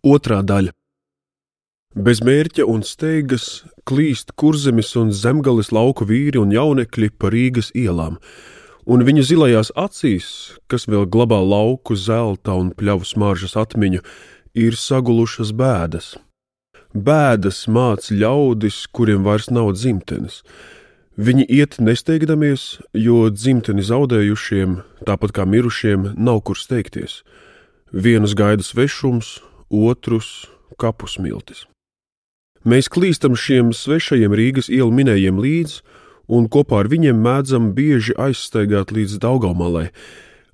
Otrā daļa. Bez mērķa un steigas klīst kurzemes un zemgales lauku vīri un jaunekļi pa Rīgas ielām, un viņu zilajās acīs, kas vēl glabā lauku zelta un pļavu smaržas atmiņu, ir sagulušas bēdas. Bēdas māca ļaudis, kuriem vairs nav dzimtenes. Viņi iet nesteigdamies, jo dzimteni zaudējušiem, tāpat kā mirušiem, nav kur steigties. Vienus gaida svešums, otrus kapu smiltis. Mēs klīstam šiem svešajiem Rīgas ielu minējiem līdzi, un kopā ar viņiem mēdzam bieži aizstaigāt līdz Daugamalai,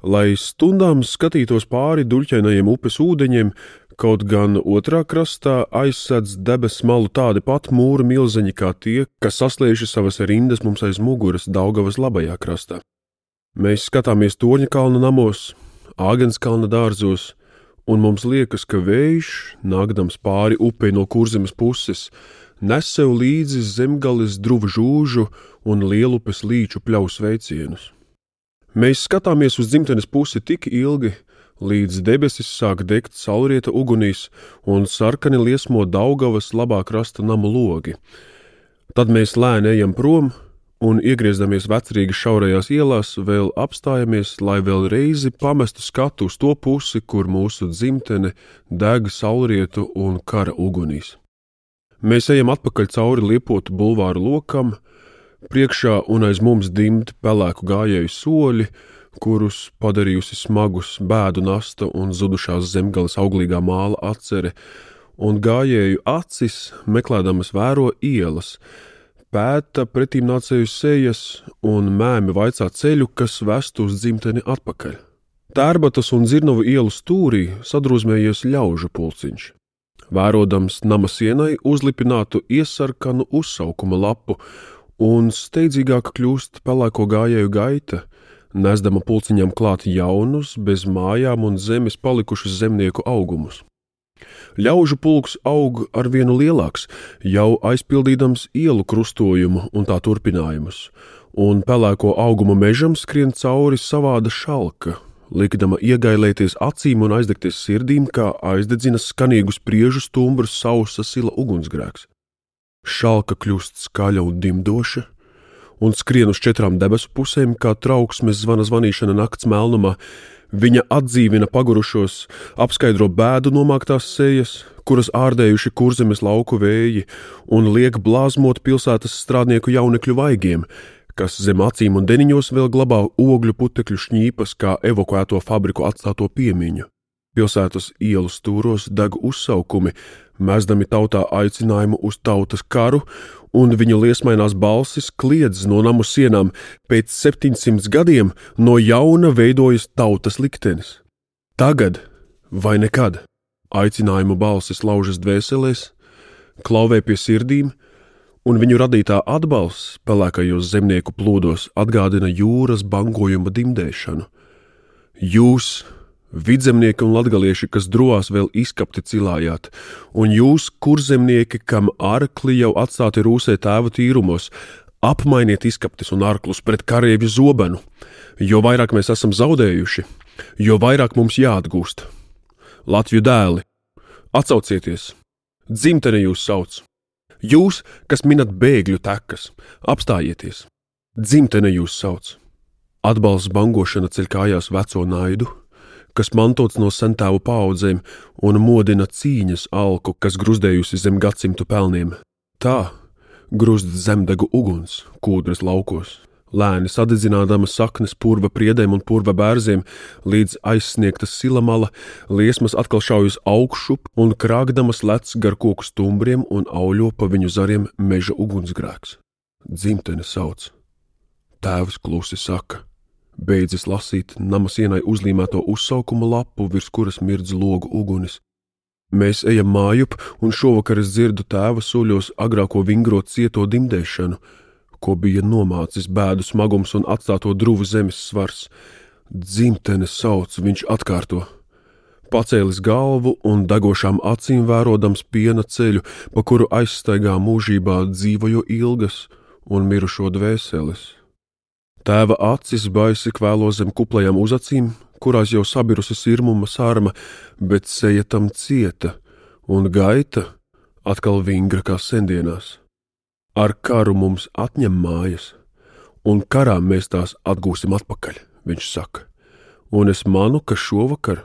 lai stundām skatītos pāri duļķainajiem upes ūdeņiem, kaut gan otrā krastā aizsedz debesu malu tādi pat mūra milzeņi kā tie, kas saslieši savas rindas mums aiz muguras Daugavas labajā krastā. Mēs skatāmies Torņa kalna namos, Āgenskalna dārzos, un mums liekas, ka vējš, nākdams pāri upei no kurzemes puses, nes sev līdzi zemgales druvu žūžu un lielupes līču pļaus veicienus. Mēs skatāmies uz dzimtenes pusi tik ilgi, līdz debesis sāk degt saulrieta ugunīs un sarkani liesmo Daugavas labā krasta namu logi. Tad mēs lēni ejam prom, un iegriezdamies vecrīgas šaurajās ielās, vēl apstājamies, lai vēl reizi pamestu skatu uz to pusi, kur mūsu dzimtene deg saulrietu un kara ugunīs. Mēs ejam atpakaļ cauri liepotu bulvāru lokam, priekšā un aiz mums dimt pelēku gājēju soļi, kurus padarījusi smagus bēdu nasta un zudušās zemgales auglīgā māla atcere, un gājēju acis meklēdamas vēro ielas, pēta pretīmnācēju sejas un mēmi vaicā ceļu, kas vestu uz dzimteni atpakaļ. Tērbatas un Zirnavu ielu stūrī sadrūzmējies ļaužu pulciņš. Vērodams nama sienai uzlipinātu iesarkanu uzsaukuma lapu, un steidzīgāk kļūst pelēko gājēju gaita, nesdama pulciņam klāt jaunus, bez mājām un zemes palikušus zemnieku augumus. Ļaužu pulks aug ar vienu lielāks, jau aizpildīdams ielu krustojumu un tā turpinājumus, un pelēko augumu mežam skrien cauri savāda šalka, likdama iegailēties acīm un aizdegties sirdīm, kā aizdedzina skanīgu spriežu stumbru sausa sila ugunsgrēks. Šalka kļūst skaļa un dimdoša, un skrien uz četrām debesu pusēm, kā trauksmes zvana zvanīšana nakts melnumā, Viņa atdzīvina pagurušos, apskaidro bēdu nomāktās sejas, kuras ārdējuši kurzemes lauku vēji, un liek blāzmot pilsētas strādnieku jaunekļu vaigiem, kas zem acīm un deniņos vēl glabā ogļu putekļu šņīpas kā evakuēto fabriku atstāto piemiņu. Pilsētas ielu stūros deg uzsaukumi, mēsdami tautā aicinājumu uz tautas karu, un viņu liesmainās balsis kliedz no namu sienām. Pēc 700 gadiem no jauna veidojas tautas liktenis. Tagad vai nekad aicinājumu balsis laužas dvēselēs, klauvē pie sirdīm, un viņu radītā atbalsts pelēkajos zemnieku plūdos atgādina jūras bangojuma dimdēšanu. Jūs vidzemnieki un latgalieši, kas drosmīgi vēl izkapti cilājāt, un jūs, kurzemnieki, kam arkli jau atstāti rūsē tēva tīrumos, apmainiet izkaptis un arklus pret karavīru zobenu, jo vairāk mēs esam zaudējuši, jo vairāk mums jāatgūst. Latviju dēli, atcaucieties, dzimtene jūs sauc! Jūs, kas minat bēgļu tekas, apstājieties! Dzimtene jūs sauc! Atbalsts bangošana ceļ kājās veco naidu, kas mantots no sentāvu paudzēm un modina cīņas alku, kas gruzdējusi zem gadsimtu pelniem. Tā grūst zemdegu uguns kūdras laukos, lēni sadedzinādama saknes purva priedēm un purva bērziem, līdz aizsniegtas silamala, liesmas atkal šaujas augšup un krāgdamas lec gar koku stumbriem un auļo pa viņu zariem meža ugunsgrēks. Dzimtene sauc. Tēvs klusi saka: Beidzis lasīt nama sienai uzlīmēto uzsaukuma lapu, virs kuras mirdz logu ugunis. Mēs ejam mājup, un šovakar es dzirdu tēva soļos agrāko vingrot cieto dimdēšanu, ko bija nomācis bēdu smagums un atstāto druvu zemes svars. Dzimtene sauc, viņš atkārto. Pacēlis galvu un degošām acīm vērodams piena ceļu, pa kuru aizstaigā mūžībā dzīvojo ilgas un mirušo dvēseles. Tēva acis baisi kvēlo zem kuplajām uzacīm, kurās jau sabirusi sirmuma sārma, bet seja tam cieta, un gaita atkal vingra kā sendienās. Ar karu mums atņem mājas, un karā mēs tās atgūsim atpakaļ, viņš saka. Un es manu, ka šovakar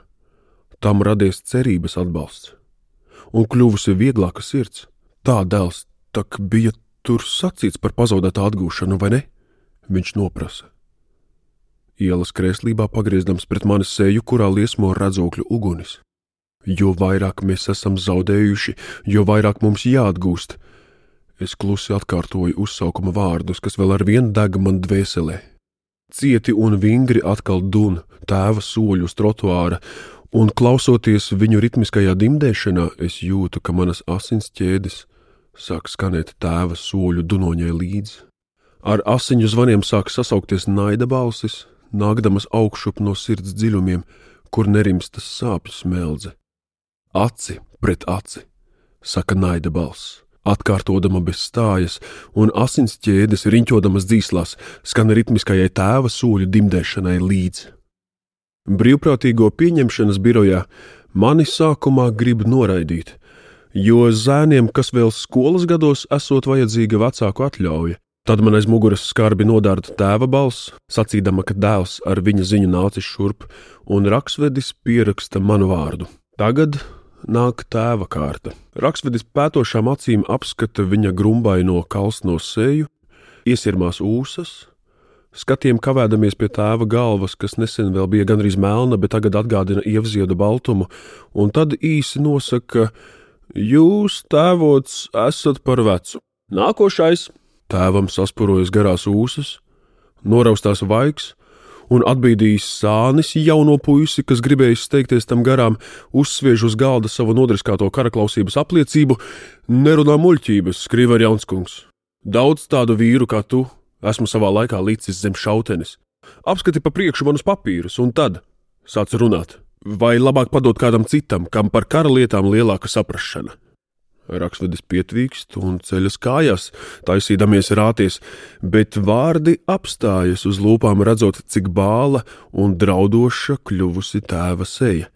tam radies cerības atbalsts, un kļuvusi vieglāka sirds. Tā dēls tak bija tur sacīts par pazaudētā atgūšanu, vai ne? Viņš noprasa. Ielas krēslībā pagriezdams pret mani seju, kurā liesmo redzokļu ugunis. Jo vairāk mēs esam zaudējuši, jo vairāk mums jāatgūst. Es klusi atkārtoju uzsaukuma vārdus, kas vēl ar vienu deg man dvēselē. Cieti un vingri atkal dun tēva soļu uz trotuāra, un klausoties viņu ritmiskajā dimdēšanā, es jūtu, ka manas asins ķēdes sāk skanēt tēva soļu dunoņai līdzi. Ar asiņu zvaniem sāk sasaukties naida balsis, nākdamas augšup no sirds dziļumiem, kur nerimstas sāpju smeldze. Aci pret aci, saka naida balss, atkārtodama bez stājas, un asins ķēdes riņķodamas dzīslās skan ritmiskajai tēva soļu dimdēšanai līdzi. Brīvprātīgo pieņemšanas birojā mani sākumā grib noraidīt, jo zēniem, kas vēl skolas gados, esot vajadzīga vecāku atļauja. Tad man aiz muguras skarbi nodārta tēva balss, sacīdama, ka dēls ar viņa ziņu nācis šurp, un raksvedis pieraksta manu vārdu. Tagad nāk tēva kārta. Raksvedis pētošām acīm apskata viņa grumbaino kalsno seju, iesirmās ūsas, skatiem kavēdamies pie tēva galvas, kas nesen vēl bija gandrīz melna, bet tagad atgādina ievziedu baltumu, un tad īsi nosaka, ka Jūs, tēvots, esat par vecu. Nākošais tēvam saspurojas garās ūsas, noraustās vaigs un atbīdījis sānis jauno puisi, kas gribēja steigties tam garām, uzsviež uz galda savu nodriskāto karaklausības apliecību, nerunā muļķības, skriva Jaunskungs. Daudz tādu vīru kā tu esmu savā laikā līdzis zem šautenes. Apskati pa priekšu manus papīrus, un tad sāc runāt vai labāk padot kādam citam, kam par kara lietām lielāka saprašana. Rakstvedis pietvīkst un ceļas kājās, taisīdamies rāties, bet vārdi apstājas uz lūpām, redzot, cik bāla un draudoša kļuvusi tēva seja.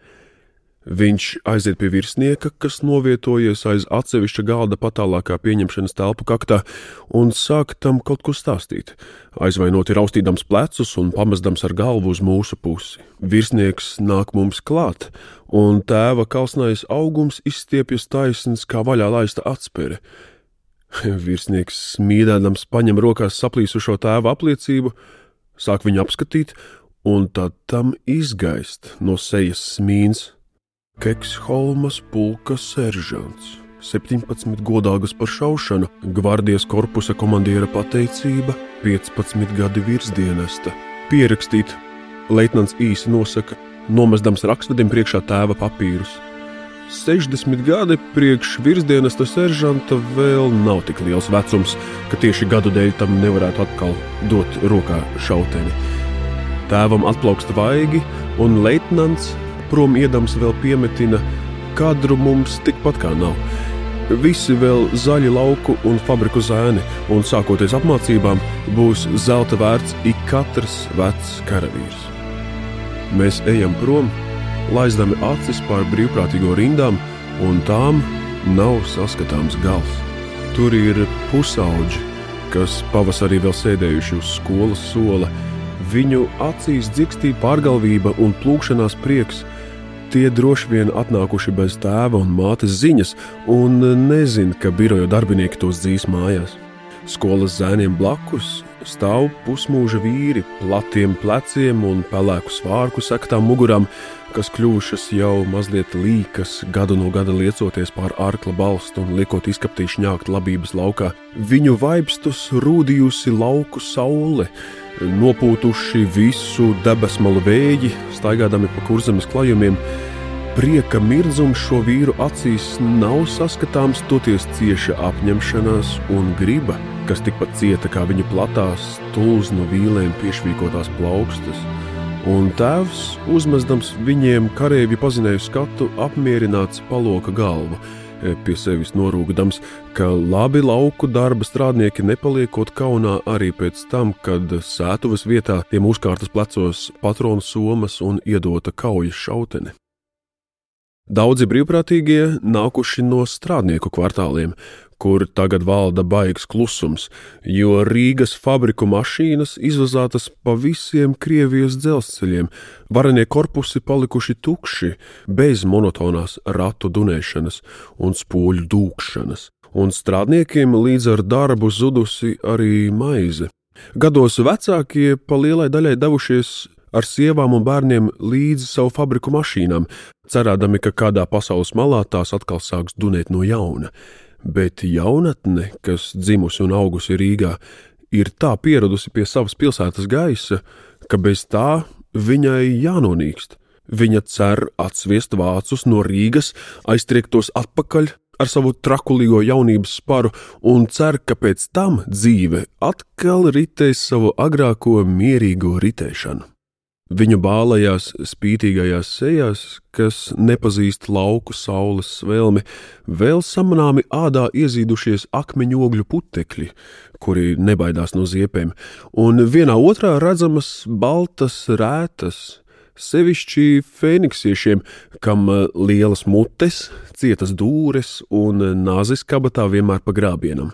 Viņš aiziet pie virsnieka, kas novietojies aiz atsevišķa galda patālākā pieņemšanas telpu kaktā, un sāk tam kaut ko stāstīt, aizvainoti raustīdams plecus un pamestams ar galvu uz mūsu pusi. Virsnieks nāk mums klāt, un tēva kalsnais augums izstiepjas taisns kā vaļā laista atspere. Virsnieks smīdēdams paņem rokās saplīsušo tēva apliecību, sāk viņu apskatīt, un tad tam izgaist no sejas smīns Keksholmas pulka seržants, 17 godāgas par šaušanu, gvardijas korpusa komandiera pateicība, 15 gadi virsdienesta. Pierakstīt, leitnants īsi nosaka, nomestams rakstvedim priekšā tēva papīrus. 60 gadi priekš virsdienesta seržanta vēl nav tik liels vecums, ka tieši gadu dēļ tam nevarētu atkal dot rokā šauteni. Tēvam atplaukst vaigi, un leitnants prom iedams vēl piemetina, kadru mums tikpat kā nav. Visi vēl zaļi lauku un fabriku zēni, un sākoties apmācībām, būs zelta vērts ik katrs vecs karavīrs. Mēs ejam prom, laizdami acis pār brīvprātīgo rindām, un tām nav saskatāms gals. Tur ir pusauģi, kas pavasarī vēl sēdējuši uz skolas sola. Viņu acīs dzikstīja pārgalvība un plūkšanās prieks, Tie droši vien atnākuši bez tēva un mātes ziņas, un nezina, ka biroja darbinieki tos dzīs mājās. Skolas zēniem blakus stāv pusmūža vīri, platiem pleciem un pelēku svārku sektām mugurām, kas kļuvušas jau mazliet līkas, gadu no gada liecoties pār arkla balstu un liekot izkaptīt šņākt labības laukā. Viņu vaipstus rūdījusi lauku saule, nopūtuši visu debesmalu vēji, staigādami pa kurzemes klājumiem. Prieka mirdzums šo vīru acīs nav saskatāms, toties cieša apņemšanās un griba, kas tikpat cieta kā viņa platās, tulznu vīlēm piešķīkotās plaukstas. Un tēvs, uzmestams viņiem karavīru pazinēju skatu, apmierināts paloka galvu pie sevis norūgdams, ka labi lauku darba strādnieki nepaliekot kaunā arī pēc tam, kad sētuvas vietā tiem uzkārtas plecos patronu somas un iedota kaujas šautene. Daudzi brīvprātīgie nākuši no strādnieku kvartāliem, kur tagad valda baigs klusums, jo Rīgas fabriku mašīnas izvazātas pa visiem Krievijas dzelzceļiem, varenie korpusi palikuši tukši, bez monotonās ratu dunēšanas un spūļu dūkšanas, un strādniekiem līdz ar darbu zudusi arī maize. Gados vecākie pa lielai daļai devušies ar sievām un bērniem līdzi savu fabriku mašīnām, cerēdami, ka kādā pasaules malā tās atkal sāks dunēt no jauna. Bet jaunatne, kas dzimusi un augusi Rīgā, ir tā pieradusi pie savas pilsētas gaisa, ka bez tā viņai jānonīkst. Viņa cer atsviest vācus no Rīgas, aiztriektos atpakaļ ar savu trakulīgo jaunības sparu un cer, ka pēc tam dzīve atkal ritēs savu agrāko mierīgo ritēšanu. Viņu bālajās, spītīgajās sejās, kas nepazīst lauku saules svelmi, vēl samanāmi ādā iezīdušies akmeņogļu putekļi, kuri nebaidās no ziepēm, un vienā otrā redzamas baltas rētas, sevišķi fēniksiešiem, kam lielas mutes, cietas dūres un nāzes kabatā vienmēr pa grābienam.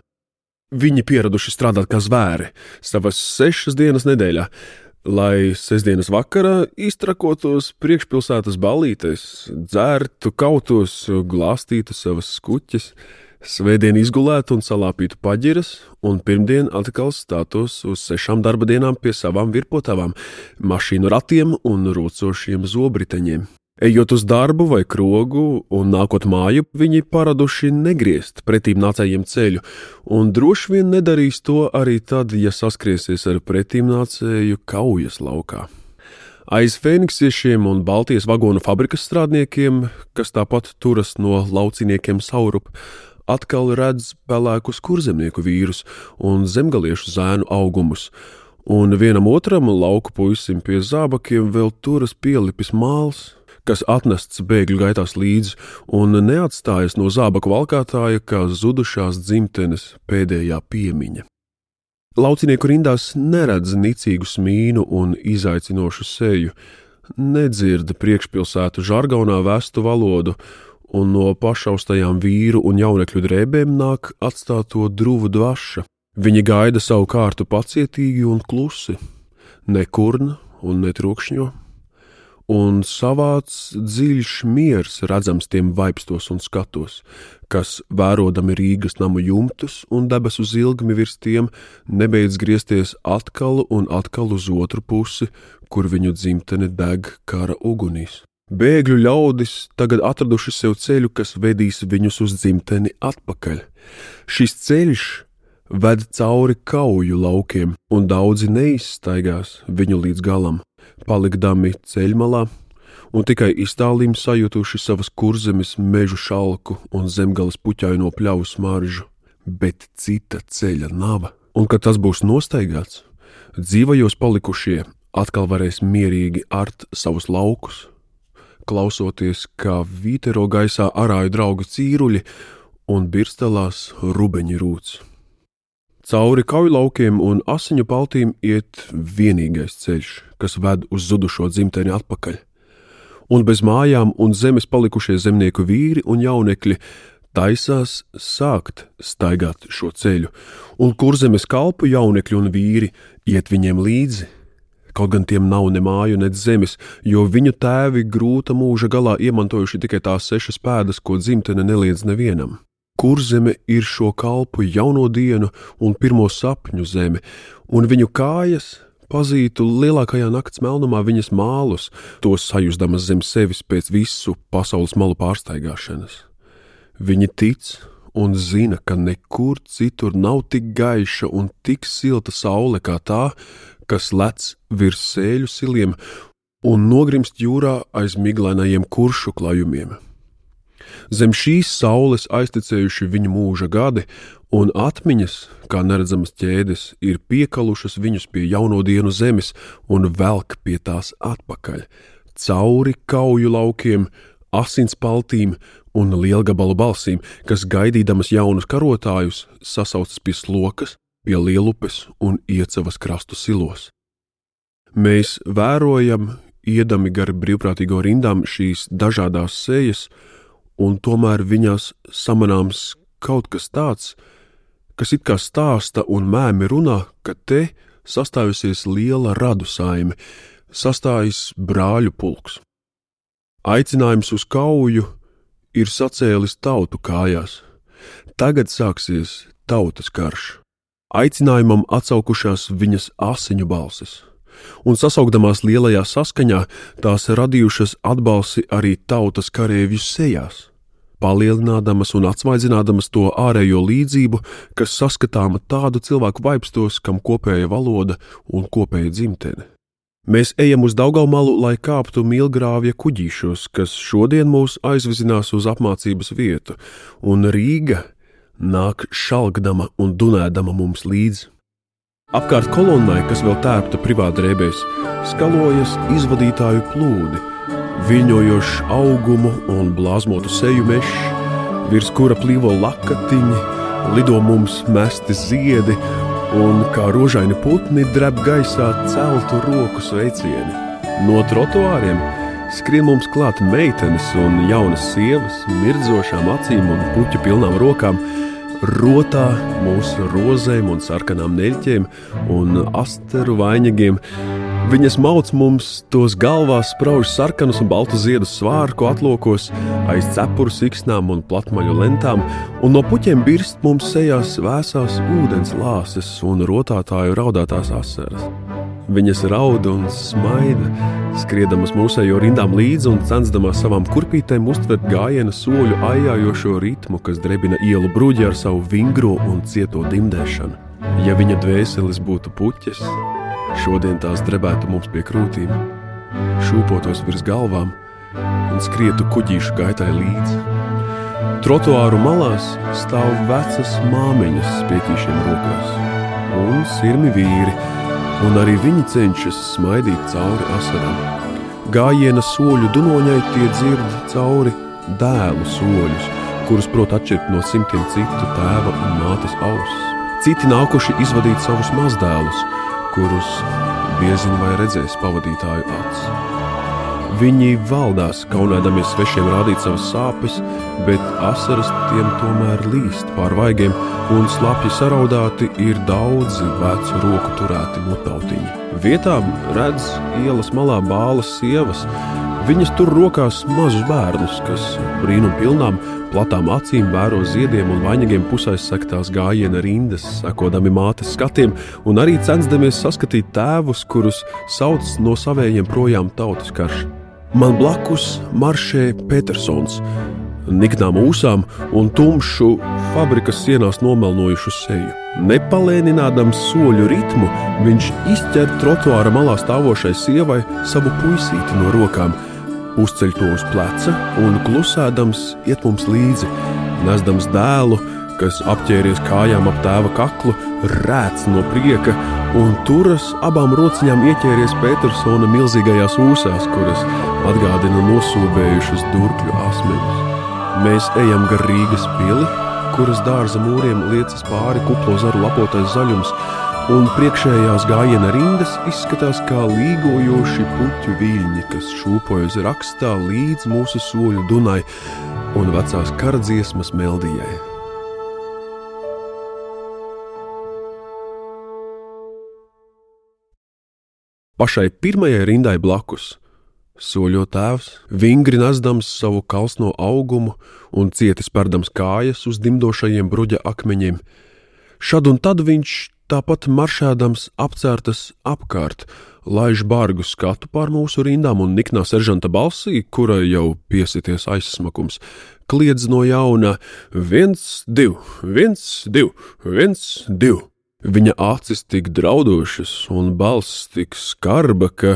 Viņi pieraduši strādāt kā zvēri, savas sešas dienas nedēļā, lai sestdienas vakarā iztrakotos priekšpilsētas ballītēs, dzērtu, kautos, glāstītu savas skuķes, svētdien izgulētu un salāpītu paģiras, un pirmdien atkal stātos uz sešām darba dienām pie savām virpotavām, mašīnu ratiem un rūcošiem zobriteņiem. Ejot uz darbu vai krogu un nākot māju, viņi paraduši negriezt pretīm nācējiem ceļu, un droši vien nedarīs to arī tad, ja saskriesies ar pretīm nācēju kaujas laukā. Aiz fēniksiešiem un Baltijas vagonu fabrikas strādniekiem, kas tāpat turas no lauciniekiem saurup, atkal redz pelēkus kurzemnieku vīrus un zemgaliešu zēnu augumus, un vienam otram lauku puisim pie zābakiem vēl turas pielipis māls, kas atnests bēgļu gaitās līdzi un neatstājas no zābaku valkātāja kā zudušās dzimtenes pēdējā piemiņa. Laucinieku rindās neredz nicīgu smīnu un izaicinošu seju, nedzird priekšpilsētu žargonā vestu valodu, un no pašaustajām vīru un jaunekļu drēbēm nāk atstāto druvu dvaša. Viņi gaida savu kārtu pacietīgi un klusi, nekurna un netrūkšņo un savāds dziļš miers redzams tiem vaipstos un skatos, kas, vērodami Rīgas namu jumtus un debesu zilgmi virs tiem, nebeidz griezties atkal un atkal uz otru pusi, kur viņu dzimtene deg kara ugunīs. Bēgļu ļaudis tagad atraduši sev ceļu, kas vedīs viņus uz dzimteni atpakaļ. Šis ceļš ved cauri kauju laukiem, un daudzi neizstaigās viņu līdz galam palikdami ceļmalā, un tikai iztālīm sajutuši savas kurzemes mežu šalku un zemgales puķaino pļauju smaržu, bet cita ceļa nav. Un, kad tas būs nostaigāts, dzīvajos palikušie atkal varēs mierīgi art savus laukus, klausoties, kā vītero gaisā arāju draugu cīruļi un birstelās rubeņi rūts. Cauri kaujlaukiem un asiņu paltīm iet vienīgais ceļš, kas ved uz zudušo dzimteni atpakaļ. Un bez mājām un zemes palikušie zemnieku vīri un jaunekļi taisās sākt staigāt šo ceļu, un kur zemes kalpu jaunekļi un vīri iet viņiem līdzi. Kaut gan tiem nav ne māju, ne zemes, jo viņu tēvi grūta mūža galā iemantojuši tikai tās sešas pēdas, ko dzimtene neliedz nevienam. Kurzeme ir šo kalpu jauno dienu un pirmo sapņu zeme, un viņu kājas pazītu lielākajā nakts melnumā viņas mālus, to sajūsdamas zem sevis pēc visu pasaules malu pārsteigāšanas. Viņi tic un zina, ka nekur citur nav tik gaiša un tik silta saule kā tā, kas lec virs sēļu siliem un nogrimst jūrā aiz miglainajiem kuršu klājumiem. Zem šīs saules aiztecējuši viņa mūža gadi, un atmiņas, kā neredzamas ķēdes, ir piekalušas viņus pie jauno dienu zemes un velk pie tās atpakaļ, cauri kauju laukiem, asins paltīm un lielgabalu balsīm, kas gaidīdamas jaunus karotājus sasaucas pie slokas, pie lielupes un iecavas krastu silos. Mēs vērojam iedami gar brīvprātīgo rindām šīs dažādās sejas, un tomēr viņās samanāms kaut kas tāds, kas it kā stāsta un mēmi runā, ka te sastājusies liela radu saime, sastājas brāļu pulks. Aicinājums uz kauju ir sacēlis tautu kājās. Tagad sāksies tautas karš. Aicinājumam atsaukušās viņas asiņu balsis, un sasaugdamās lielajā saskaņā tās radījušas atbalsi arī tautas kareivju sejās, palielinādamas un atsvaidzinādamas to ārējo līdzību, kas saskatāma tādu cilvēku vaipstos, kam kopēja valoda un kopēja dzimtene. Mēs ejam uz Daugaumalu, lai kāptu milgrāvja kuģīšos, kas šodien mūs aizvizinās uz apmācības vietu, un Rīga nāk šalgdama un dunēdama mums līdzi. Apkārt kolonnai, kas vēl tēpta privātdrēbēs, skalojas izvadītāju plūdi, viļņojošs augumu un blāzmotu seju mežs, virs kura plīvo lakatiņi, lido mums mesti ziedi un kā rožaini putni dreb gaisā celtu roku sveicieni. No trotuāriem skrien mums klāt meitenes un jaunas sievas, mirdzošām acīm un puķu pilnām rokām, rotā mūsu rozēm un sarkanām neļķiem un asteru vainagiem, Viņas mauc mums tos galvā sprauž sarkanus un baltus ziedus svārku atlokos, aiz cepuru siksnām un platmaļu lentām, un no puķiem birst mums sejās vēsās ūdens lāses un rotātāju raudātās asaras. Viņas raud un smaida, skriedamas mūsējo rindām līdzi un censdamās savām kurpītēm uztvert gājiena soļu aijājošo ritmu, kas drebina ielu bruģi ar savu vingro un cieto dimdēšanu. Ja viņa dvēseles būtu puķis, Šodien tās drebētu mums pie krūtīm, šūpotos virs galvām un skrietu kuģīšu gaitai līdzi. Trotuāru malās stāv vecas māmiņas spieķīšiem rokās, un sirmi vīri, un arī viņi cenšas smaidīt cauri asarām. Gājiena soļu dunoņai tie dzird cauri dēlu soļus, kurus prot atšķirt no simtiem citu tēva un mātes auss. Citi nākuši izvadīt savus mazdēlus, kurus diezin vai redzēs pavadītāju acis. Viņi valdās, kaunēdamies svešiem rādīt savas sāpes, bet asaras tiem tomēr līst pār vaigiem, un slapji saraudāti ir daudzi vecu roku turēti mutautiņi. Vietām redz ielas malā bālas sievas, viņas tur rokās mazus bērnus, kas brīnum pilnām platām acīm vēro ziediem un vainagiem pusaizsektās gājiena rindas, sekodami mātes skatiem un arī censdamies saskatīt tēvus, kurus sauc no savējiem projām tautas karš. Man blakus maršē Petersons, niknām ūsām un tumšu fabrikas sienās nomelnojušu seju. Nepalēninādams soļu ritmu, viņš izķer trotuāra malā stāvošai sievai savu puisīti no rokām – uzceļ to uz pleca un klusēdams iet mums līdzi, nesdams dēlu, kas apķēries kājām ap tēva kaklu, rēc no prieka un turas abām rociņām ieķēries Petersona milzīgajās ūsās, kuras atgādina nosūbējušas durkļu asmeņus. Mēs ejam gar Rīgas pili, kuras dārza mūriem liecas pāri kuplo zaru lapotais zaļums, un priekšējās gājiena rindas izskatās kā līgojoši puķu viļņi, kas šūpojas rakstā līdz mūsu soļu dunai un vecās karadziesmas meldijai. Pašai pirmajai rindai blakus soļo tēvs, vingri nesdams savu kalsno augumu un cieti spērdams kājas uz dimdošajiem bruģa akmeņiem. Šad un tad viņš tāpat maršēdams apcērtas apkārt, laiž bargu skatu pār mūsu rindām un niknā seržanta balsī, kurai jau piesities aizsmakums, kliedz no jauna: viens, divi, viens, divi, viens, divi. Viņa acis tik draudošas un balss tik skarba, ka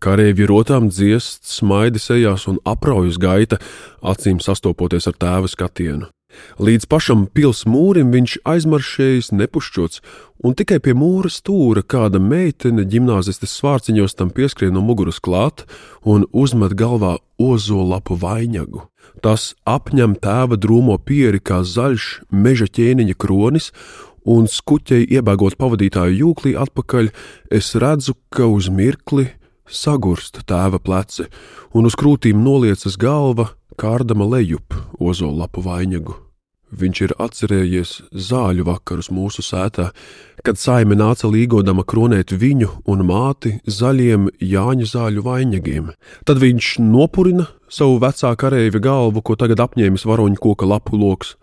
kareivji rotām dziest, smaidi sejās un apraujas gaita, acīm sastopoties ar tēva skatienu. Līdz pašam pils mūrim viņš aizmaršējis nepušķots, un tikai pie mūra stūra kāda meitene gimnāzistes svārciņos tam pieskrien no muguras klāt un uzmet galvā ozolapu vainagu. Tas apņem tēva drūmo pieri kā zaļš meža ķēniņa kronis, un skuķei iebēgot pavadītāju jūklī atpakaļ, es redzu, ka uz mirkli sagurst tēva pleci, un uz krūtīm noliecas galva, kārdama lejup ozolapu vainagu. Viņš ir atcerējies zāļu vakarus mūsu sētā, kad saime nāca līgodama kronēt viņu un māti zaļiem Jāņa zāļu vainagiem. Tad viņš nopurina savu vecā kareivi galvu, ko tagad apņēmis varoņu koka lapu loks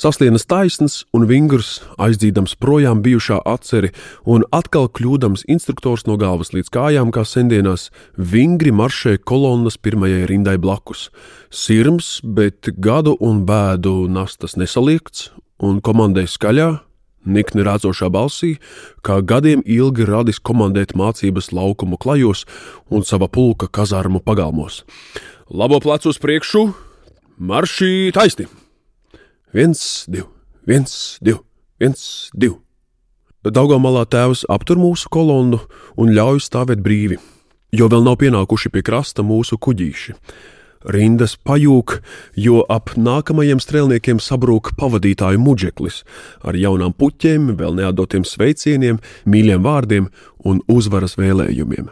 saslienas taisns un vingrs, aizdzīdams projām bijušā atceri, un atkal kļūdams instruktors no galvas līdz kājām, kā sendienās, vingri maršē kolonnas pirmajai rindai blakus. Sirms, bet gadu un bēdu nastas nesaliekts, un komandē skaļā, nikni rācošā balsī, kā gadiem ilgi radis komandēt mācības laukumu klajos un sava pulka kazārmu pagalmos. Labo plecu uz priekšu, maršī taisni! Viens, divi, viens, divi, viens, divi. Daugamalā tēvs aptur mūsu kolonnu un ļauj stāvēt brīvi, jo vēl nav pienākuši pie krasta mūsu kuģīši. Rindas pajūg, jo ap nākamajiem strēlniekiem sabrūk pavadītāju muģeklis ar jaunām puķiem, vēl neatdotiem sveicieniem, mīļiem vārdiem un uzvaras vēlējumiem.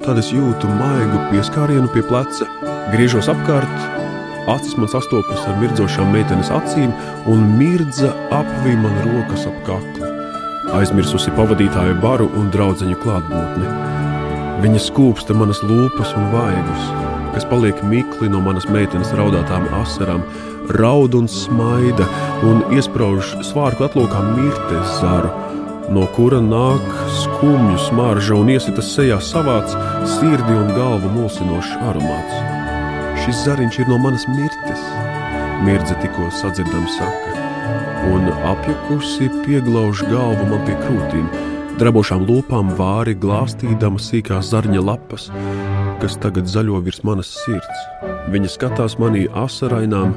Tad es jūtu maigu pieskārienu pie pleca, griežos apkārt Acis man sastopas ar mirdzošām meitenes acīm, un mirdza apvīja man rokas ap kaklu. Aizmirsusi pavadītāju baru un draugu klātbūtni. Viņa skūpsta manas lūpas un vaigus, kas paliek mikli no manas meitenes raudātām asarām, raud un smaida, un iesprāž svārku atlokā mirtes zaru, no kura nāk skumju smarža un iesitas sejā savāds, sirdi un galvu mulsinošs aromāts. Šis zariņš ir no manas mirtes, mirdze tikko sadzirdama saka, un apjukusi pieglauž galvu man pie krūtīm, drabošām lūpām vāri glāstīdama sīkās zarņa lapas, kas tagad zaļo virs manas sirds. Viņa skatās manī asarainām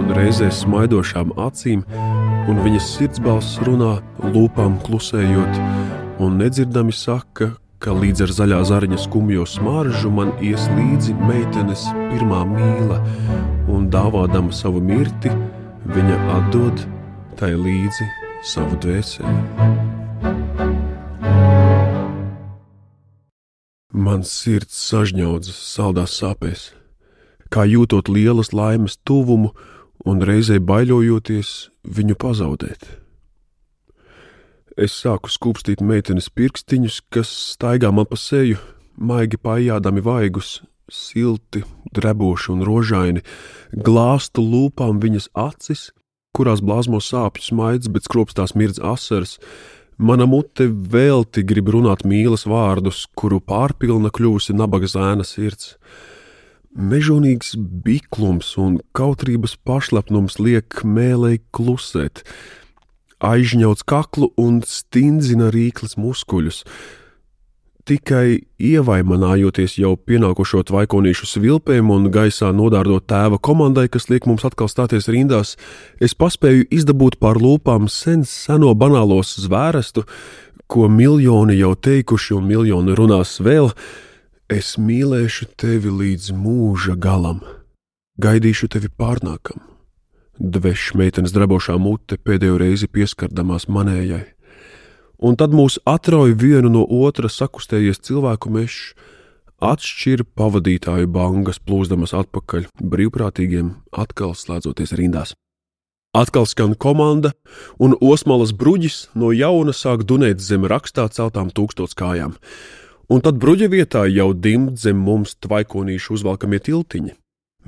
un reizē smaidošām acīm, un viņas sirdsbalss runā lūpām klusējot, un nedzirdami saka, ka līdz ar zaļā zariņa skumjo smaržu man ies līdzi meitenes pirmā mīla, un dāvādama savu mirti, viņa atdod tai līdzi savu dvēseli. Mans sirds sažņaudzas saldās sāpēs, kā jūtot lielas laimes tuvumu un reizē baiļojoties viņu pazaudēt. Es sāku skūpstīt meitenes pirkstiņus, kas staigā man pa seju, maigi pājādami vaigus, silti, dreboši un rožaini, glāstu lūpām viņas acis, kurās blāzmo sāpju smaids, bet skropstās mirdz asaras. Mana mute velti grib runāt mīlas vārdus, kuru pārpilna kļūsi nabaga zēna sirds. Mežonīgs biklums un kautrības pašlepnums liek mēlēji klusēt, aizņauts kaklu un stindzina rīkles muskuļus. Tikai ievaimanājoties jau pienākušo tvaikonīšu svilpēm un gaisā nodārdot tēva komandai, kas liek mums atkal stāties rindās, es paspēju izdabūt pār lūpām sen seno banālos zvērestu, ko miljoni jau teikuši un miljoni runās vēl. Es mīlēšu tevi līdz mūža galam, gaidīšu tevi pārnākam dvešs meitenes drabošā mute pēdējo reizi pieskardamās manējai. Un tad mūs atrauj vienu no otra sakustējies cilvēku mežs, atšķir pavadītāju bangas plūsdamas atpakaļ brīvprātīgiem, atkal slēdzoties rindās. Atkal skan komanda, un osmalas bruģis no jauna sāk dunēt zem rakstā celtām tūkstots kājām. Un tad bruģa vietā jau dimd zem mums tvaikonīšu uzvalkamie tiltiņi.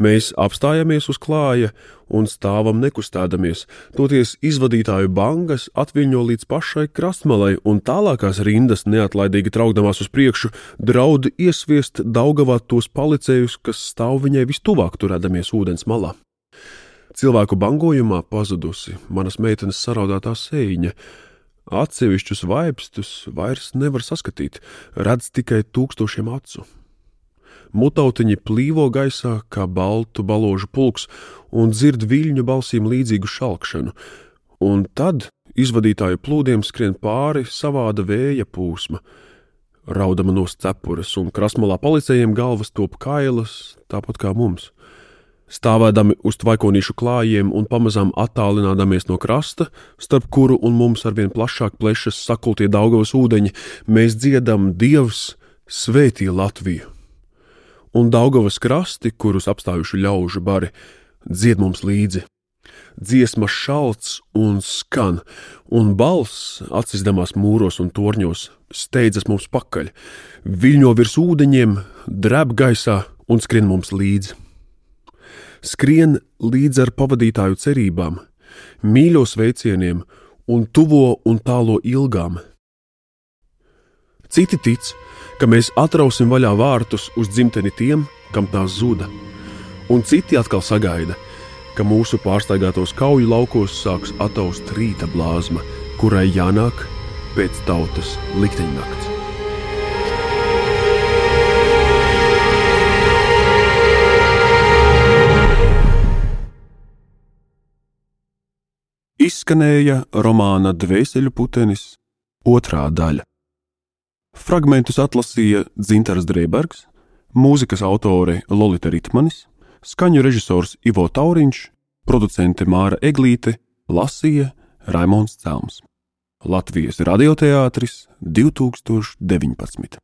Mēs apstājamies uz klāja un stāvam nekustēdamies, toties izvadītāju bangas atviļņo līdz pašai krastmalai, un tālākās rindas, neatlaidīgi traukdamās uz priekšu, draud iesviest daugavā tos palicējus, kas stāv viņai vistuvāk turēdamies ūdens malā. Cilvēku bangojumā pazudusi manas meitenes saraudātā sēņa. Atsevišķus vaipstus vairs nevar saskatīt, redz tikai tūkstošiem acu. Mutautiņi plīvo gaisā kā baltu baložu pulks un dzird viļņu balsīm līdzīgu šalkšanu, un tad izvadītāju plūdiem skrien pāri savāda vēja pūsma. Raudama no cepures, un krasmalā policējiem galvas top kailas, tāpat kā mums. Stāvēdami uz tvaikonīšu klājiem un pamazām attālinādamies no krasta, starp kuru un mums arvien plašāk plešas sakultie Daugavas ūdeņi, mēs dziedam Dievs, svētī Latviju, un Daugavas krasti, kurus apstājuši ļaužu bari, dzied mums līdzi. Dziesma šalts un skan, un balss, atsizdamās mūros un torņos, steidzas mums pakaļ, viļņo virs ūdeņiem, drēb gaisā un skrien mums līdzi. Skrien līdz ar pavadītāju cerībām, mīļo sveicieniem un tuvo un tālo ilgām. Citi tic, ka mēs atrausim vaļā vārtus uz dzimteni tiem, kam tās zuda, un citi atkal sagaida, ka mūsu pārsteigātos kauju laukos sāks ataust rīta blāzma, kurai jānāk pēc tautas likteņnakts. Izskanēja romāna Dvēseļu putenis otrā daļa. Fragmentus atlasīja Dzintars Drēbergs, mūzikas autore Lolita Ritmanis, skaņu režisors Ivo Tauriņš, producente Māra Eglīte, lasīja Raimons Celms. Latvijas radioteātris 2019.